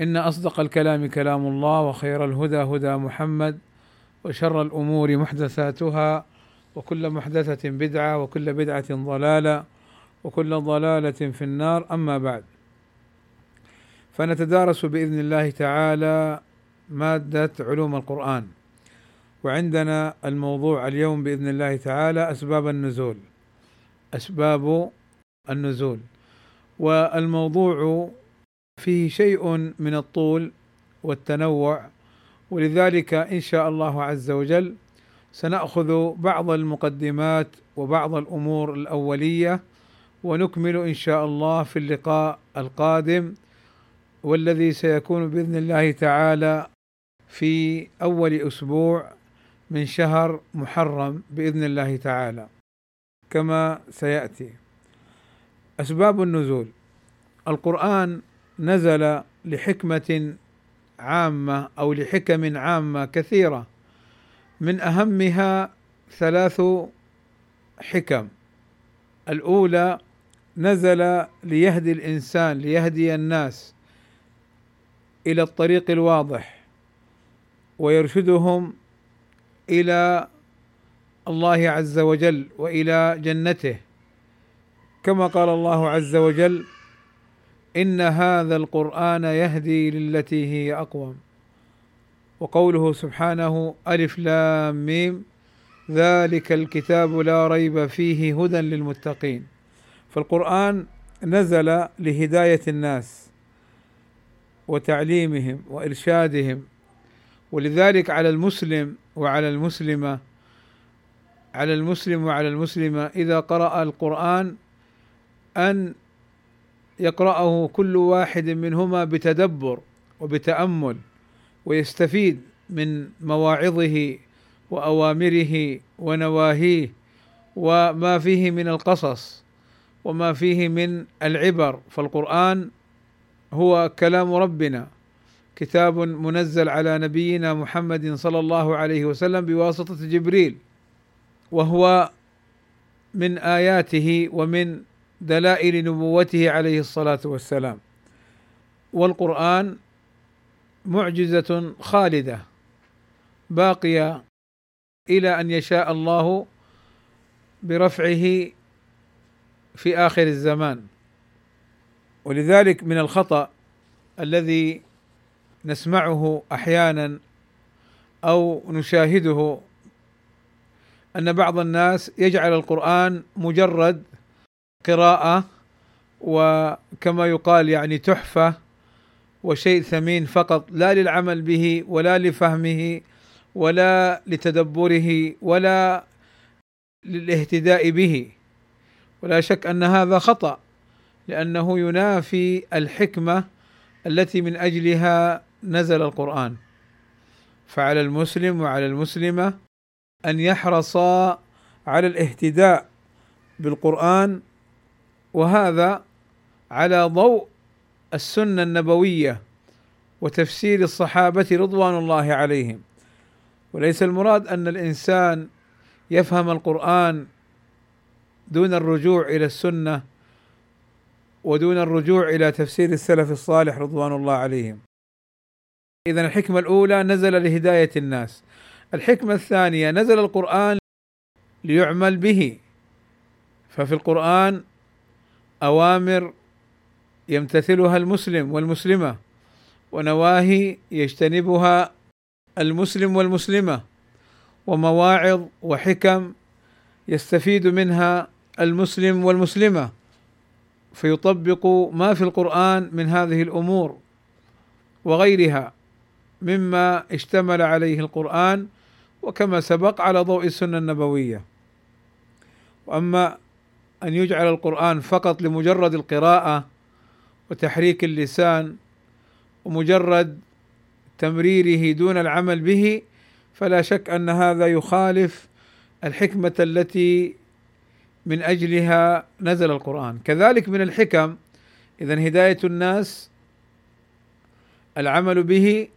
إن أصدق الكلام كلام الله وخير الهدى هدى محمد وشر الأمور محدثاتها وكل محدثة بدعة وكل بدعة ضلالة وكل ضلالة في النار. أما بعد فنتدارس بإذن الله تعالى مادة علوم القرآن وعندنا الموضوع اليوم بإذن الله تعالى أسباب النزول أسباب النزول والموضوع فيه شيء من الطول والتنوع ولذلك إن شاء الله عز وجل سنأخذ بعض المقدمات وبعض الأمور الأولية ونكمل إن شاء الله في اللقاء القادم والذي سيكون بإذن الله تعالى في أول أسبوع من شهر محرم بإذن الله تعالى كما سيأتي. أسباب النزول. القرآن نزل لحكمة عامة أو لحكم عامة كثيرة. من أهمها ثلاث حكم. الأولى نزل ليهدي الإنسان ليهدي الناس إلى الطريق الواضح ويرشدهم إلى الله عز وجل وإلى جنته. كما قال الله عز وجل إن هذا القرآن يهدي للتي هي أقوم. وقوله سبحانه ألف لام ميم ذلك الكتاب لا ريب فيه هدى للمتقين. فالقرآن نزل لهداية الناس وتعليمهم وإرشادهم ولذلك على المسلم وعلى المسلمة على المسلم وعلى المسلمة إذا قرأ القرآن أن يقرأه كل واحد منهما بتدبر وبتأمل ويستفيد من مواعظه وأوامره ونواهيه وما فيه من القصص وما فيه من العبر. فالقرآن هو كلام ربنا كتاب منزل على نبينا محمد صلى الله عليه وسلم بواسطة جبريل وهو من آياته ومن دلائل نبوته عليه الصلاة والسلام. والقرآن معجزة خالدة باقية إلى أن يشاء الله برفعه في آخر الزمان. ولذلك من الخطأ الذي نسمعه أحيانا أو نشاهده أن بعض الناس يجعل القرآن مجرد قراءة وكما يقال يعني تحفة وشيء ثمين فقط لا للعمل به ولا لفهمه ولا لتدبره ولا للاهتداء به. ولا شك أن هذا خطأ لأنه ينافي الحكمة التي من أجلها نزل القرآن. فعلى المسلم وعلى المسلمة أن يحرصا على الاهتداء بالقرآن وهذا على ضوء السنة النبوية وتفسير الصحابة رضوان الله عليهم. وليس المراد أن الإنسان يفهم القرآن دون الرجوع إلى السنة ودون الرجوع إلى تفسير السلف الصالح رضوان الله عليهم. اذا الحكمة الأولى نزل لهداية الناس. الحكمة الثانية نزل القرآن ليعمل به. ففي القرآن أوامر يمتثلها المسلم والمسلمة ونواهي يجتنبها المسلم والمسلمة ومواعظ وحكم يستفيد منها المسلم والمسلمة. فيطبق ما في القرآن من هذه الأمور وغيرها مما اشتمل عليه القرآن وكما سبق على ضوء السنة النبوية. وأما أن يجعل القرآن فقط لمجرد القراءة وتحريك اللسان ومجرد تمريره دون العمل به فلا شك أن هذا يخالف الحكمة التي من أجلها نزل القرآن. كذلك من الحكم اذا هداية الناس العمل به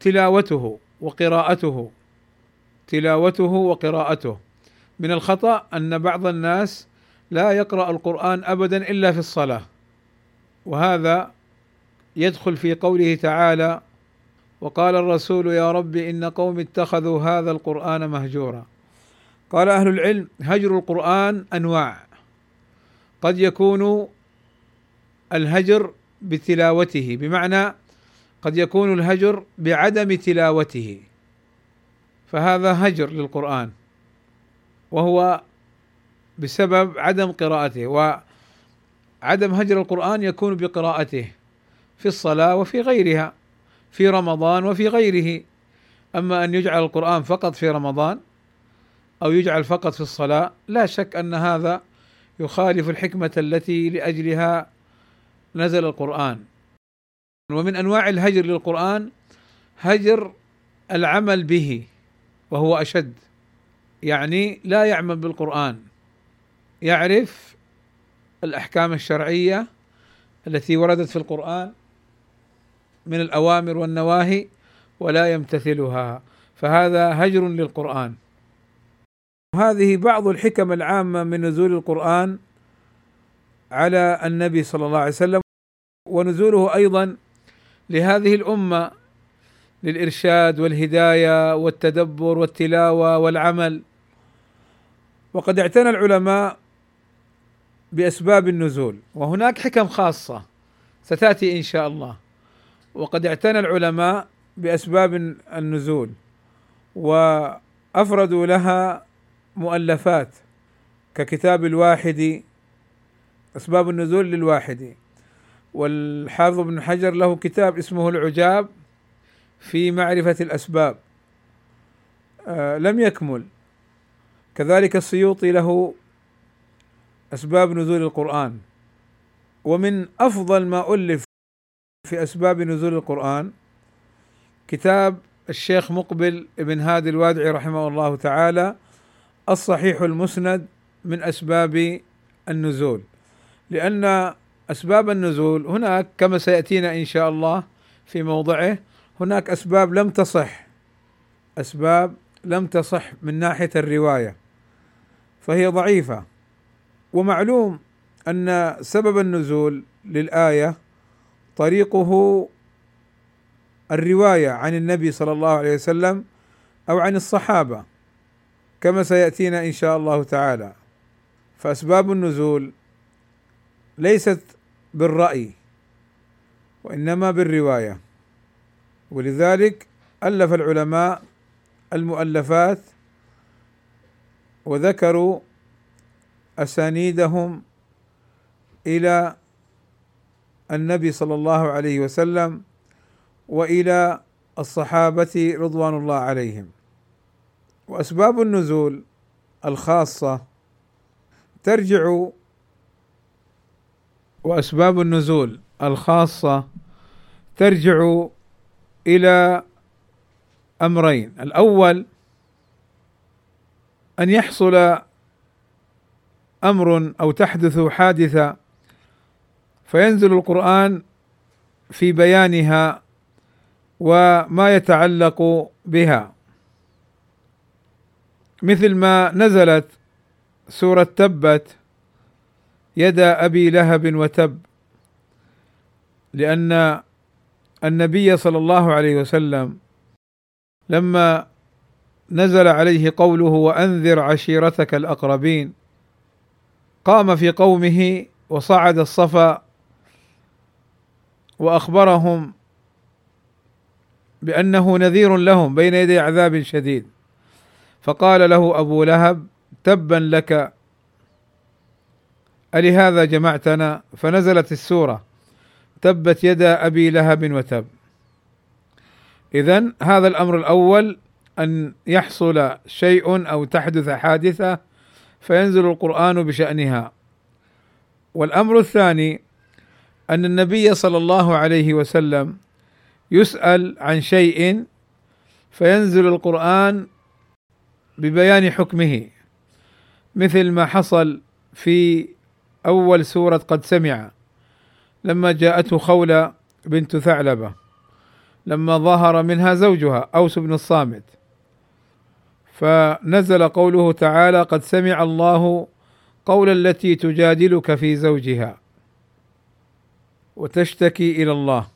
تلاوته وقراءته تلاوته وقراءته. من الخطأ أن بعض الناس لا يقرأ القرآن ابدا إلا في الصلاة. وهذا يدخل في قوله تعالى وقال الرسول يا رب إن قوم اتخذوا هذا القرآن مهجورا. قال أهل العلم هجر القرآن أنواع. قد يكون الهجر بتلاوته بمعنى قد يكون الهجر بعدم تلاوته. فهذا هجر للقرآن. وهو بسبب عدم قراءته وعدم هجر القرآن يكون بقراءته في الصلاة وفي غيرها في رمضان وفي غيره. أما أن يجعل القرآن فقط في رمضان أو يجعل فقط في الصلاة لا شك أن هذا يخالف الحكمة التي لأجلها نزل القرآن. ومن أنواع الهجر للقرآن هجر العمل به وهو أشد. يعني لا يعمل بالقرآن. يعرف الأحكام الشرعية التي وردت في القرآن من الأوامر والنواهي ولا يمتثلها فهذا هجر للقرآن. هذه بعض الحكم العامة من نزول القرآن على النبي صلى الله عليه وسلم ونزوله أيضا لهذه الأمة للإرشاد والهداية والتدبر والتلاوة والعمل. وقد اعتنى العلماء بأسباب النزول وهناك حكم خاصة ستأتي إن شاء الله. وقد اعتنى العلماء بأسباب النزول وأفردوا لها مؤلفات ككتاب الواحد أسباب النزول للواحد. والحافظ ابن حجر له كتاب اسمه العجاب في معرفة الأسباب. آه لم يكمل. كذلك السيوطي له أسباب نزول القرآن. ومن أفضل ما ألف في أسباب نزول القرآن كتاب الشيخ مقبل ابن هادي الوادعي رحمه الله تعالى الصحيح المسند من أسباب النزول. لأن أسباب النزول هناك كما سيأتينا إن شاء الله في موضعه هناك أسباب لم تصح أسباب لم تصح من ناحية الرواية. فهي ضعيفة. ومعلوم أن سبب النزول للآية طريقه الرواية عن النبي صلى الله عليه وسلم أو عن الصحابة كما سيأتينا إن شاء الله تعالى. فأسباب النزول ليست بالرأي وإنما بالرواية. ولذلك ألف العلماء المؤلفات وذكروا أسانيدهم إلى النبي صلى الله عليه وسلم وإلى الصحابة رضوان الله عليهم. وأسباب النزول الخاصة ترجع وأسباب النزول الخاصة ترجع إلى أمرين. الأول أن يحصل أمر أو تحدث حادثه فينزل القرآن في بيانها وما يتعلق بها. مثل ما نزلت سورة تبت يدا أبي لهب وتب لأن النبي صلى الله عليه وسلم لما نزل عليه قوله وأنذر عشيرتك الأقربين. قام في قومه وصعد الصفا وأخبرهم بأنه نذير لهم بين يدي عذاب شديد. فقال له أبو لهب تبا لك ألهذا جمعتنا؟ فنزلت السورة تبت يدا أبي لهب وتب. إذا هذا الأمر الأول أن يحصل شيء أو تحدث حادثة فينزل القرآن بشأنها. والأمر الثاني أن النبي صلى الله عليه وسلم يسأل عن شيء فينزل القرآن ببيان حكمه مثل ما حصل في أول سورة قد سمع لما جاءته خولة بنت ثعلبة لما ظهر منها زوجها أوس بن الصامت. فنزل قوله تعالى قد سمع الله قول التي تجادلك في زوجها وتشتكي إلى الله.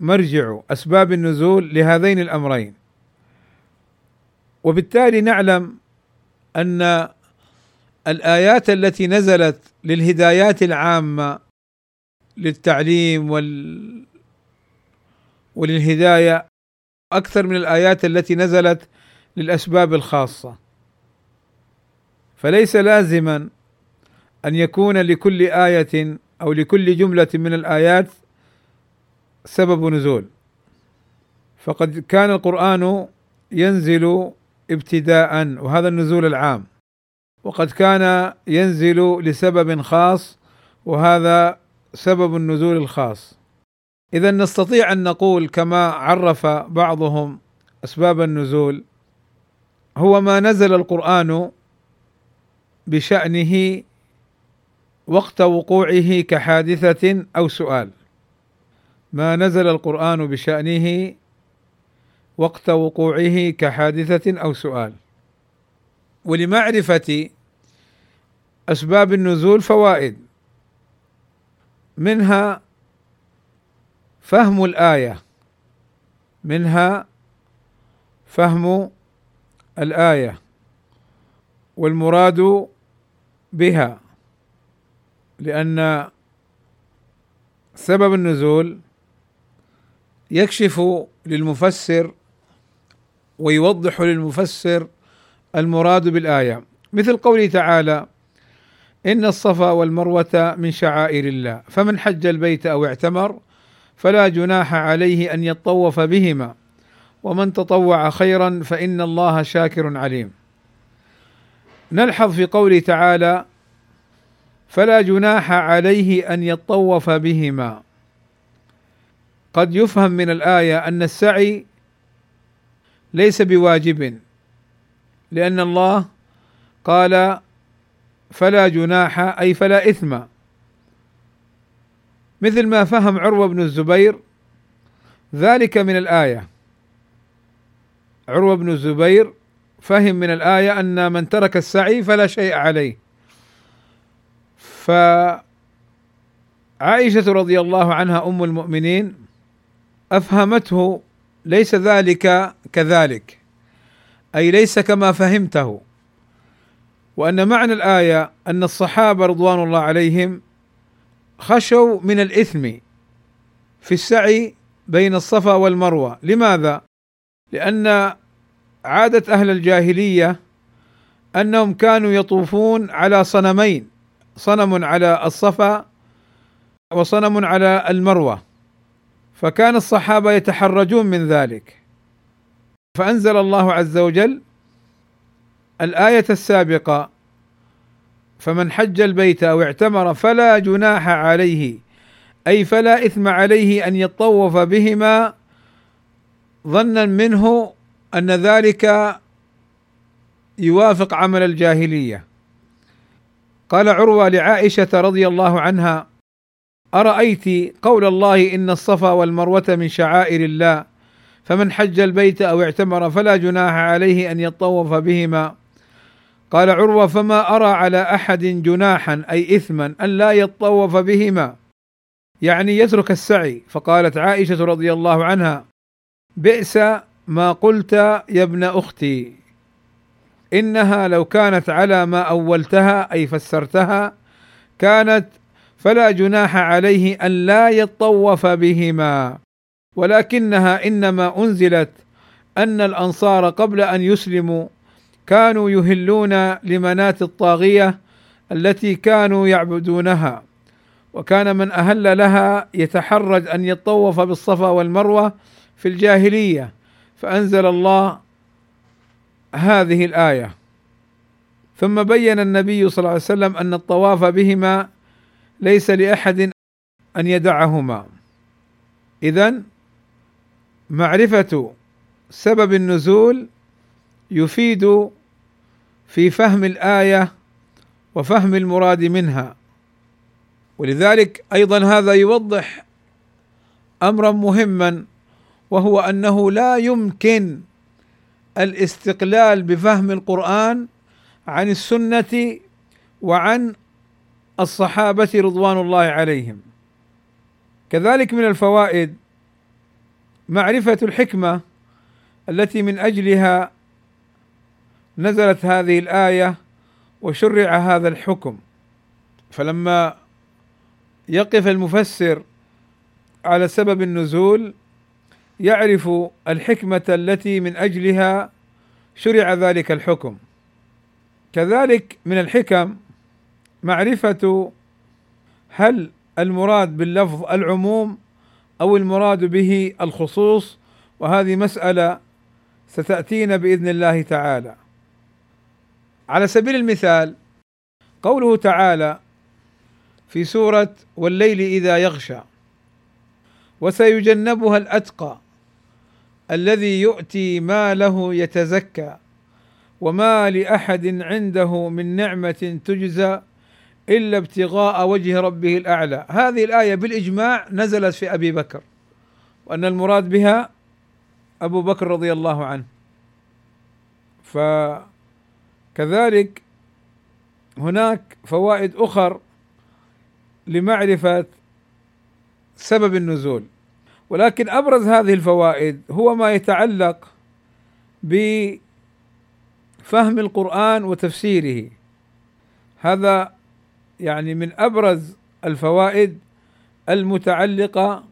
فمرجع أسباب النزول لهذين الأمرين. وبالتالي نعلم أن الآيات التي نزلت للهدايات العامة للتعليم وال وللهداية أكثر من الآيات التي نزلت للأسباب الخاصة. فليس لازما أن يكون لكل آية أو لكل جملة من الآيات سبب نزول. فقد كان القرآن ينزل ابتداء وهذا النزول العام. وقد كان ينزل لسبب خاص وهذا سبب النزول الخاص. إذا نستطيع أن نقول كما عرف بعضهم أسباب النزول هو ما نزل القرآن بشأنه وقت وقوعه كحادثة أو سؤال. ما نزل القرآن بشأنه وقت وقوعه كحادثة أو سؤال. ولمعرفة أسباب النزول فوائد منها فهم الآية. منها فهم الآية. والمراد بها لأن سبب النزول يكشف للمفسر ويوضح للمفسر المراد بالآية. مثل قوله تعالى إن الصفا والمروة من شعائر الله. فمن حج البيت أو اعتمر فلا جناح عليه أن يطوف بهما. ومن تطوع خيرا فإن الله شاكر عليم. نلحظ في قوله تعالى فلا جناح عليه أن يطوف بهما. قد يفهم من الآية أن السعي ليس بواجب لأن الله قال فلا جناح أي فلا إثم. مثل ما فهم عروة بن الزبير ذلك من الآية. عروة بن الزبير فهم من الآية أن من ترك السعي فلا شيء عليه. فعائشة رضي الله عنها أم المؤمنين أفهمته ليس ذلك كذلك أي ليس كما فهمته. وأن معنى الآية أن الصحابة رضوان الله عليهم خشوا من الإثم في السعي بين الصفا والمروة، لماذا؟ لأن عاده أهل الجاهلية أنهم كانوا يطوفون على صنمين، صنم على الصفا وصنم على المروة، فكان الصحابة يتحرجون من ذلك، فأنزل الله عز وجل الآية السابقة فمن حج البيت أو اعتمر فلا جناح عليه أي فلا إثم عليه أن يطوف بهما ظنا منه أن ذلك يوافق عمل الجاهلية. قال عروة لعائشة رضي الله عنها أرأيت قول الله إن الصفا والمروة من شعائر الله فمن حج البيت أو اعتمر فلا جناح عليه أن يطوف بهما. قال عروة فما أرى على أحد جناحا أي اثما أن لا يطوف بهما. يعني يترك السعي. فقالت عائشة رضي الله عنها بئس ما قلت يا ابن أختي. إنها لو كانت على ما أولتها أي فسرتها كانت فلا جناح عليه أن لا يطوف بهما. ولكنها إنما أنزلت أن الأنصار قبل أن يسلموا كانوا يهلون لمنات الطاغية التي كانوا يعبدونها. وكان من أهل لها يتحرج أن يطوف بالصفا والمروة في الجاهلية. فأنزل الله هذه الآية. ثم بين النبي صلى الله عليه وسلم أن الطواف بهما ليس لأحد أن يدعهما. اذا معرفة سبب النزول يفيد في فهم الآية وفهم المراد منها. ولذلك أيضا هذا يوضح امرا مهما وهو أنه لا يمكن الاستقلال بفهم القرآن عن السنة وعن الصحابة رضوان الله عليهم. كذلك من الفوائد معرفة الحكمة التي من أجلها نزلت هذه الآية وشرع هذا الحكم. فلما يقف المفسر على سبب النزول يعرف الحكمة التي من أجلها شرع ذلك الحكم. كذلك من الحكم معرفة هل المراد باللفظ العموم أو المراد به الخصوص وهذه مسألة ستأتينا بإذن الله تعالى. على سبيل المثال قوله تعالى في سورة والليل إذا يغشى وسيجنبها الأتقى الذي يؤتي ماله يتزكى وما لأحد عنده من نعمة تجزى إلا ابتغاء وجه ربه الأعلى. هذه الآية بالإجماع نزلت في أبي بكر وأن المراد بها أبو بكر رضي الله عنه. فكذلك هناك فوائد أخر لمعرفة سبب النزول. ولكن أبرز هذه الفوائد هو ما يتعلق بفهم القرآن وتفسيره. هذا يعني من أبرز الفوائد المتعلقة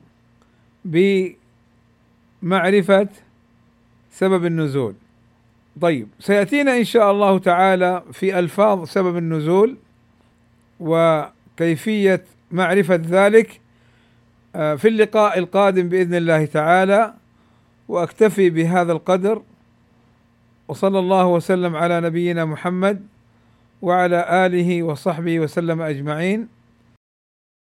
بمعرفة سبب النزول. طيب سيأتينا إن شاء الله تعالى في ألفاظ سبب النزول وكيفية معرفة ذلك آه، في اللقاء القادم بإذن الله تعالى وأكتفي بهذا القدر وصلى الله وسلم على نبينا محمد وعلى آله وصحبه وسلم أجمعين.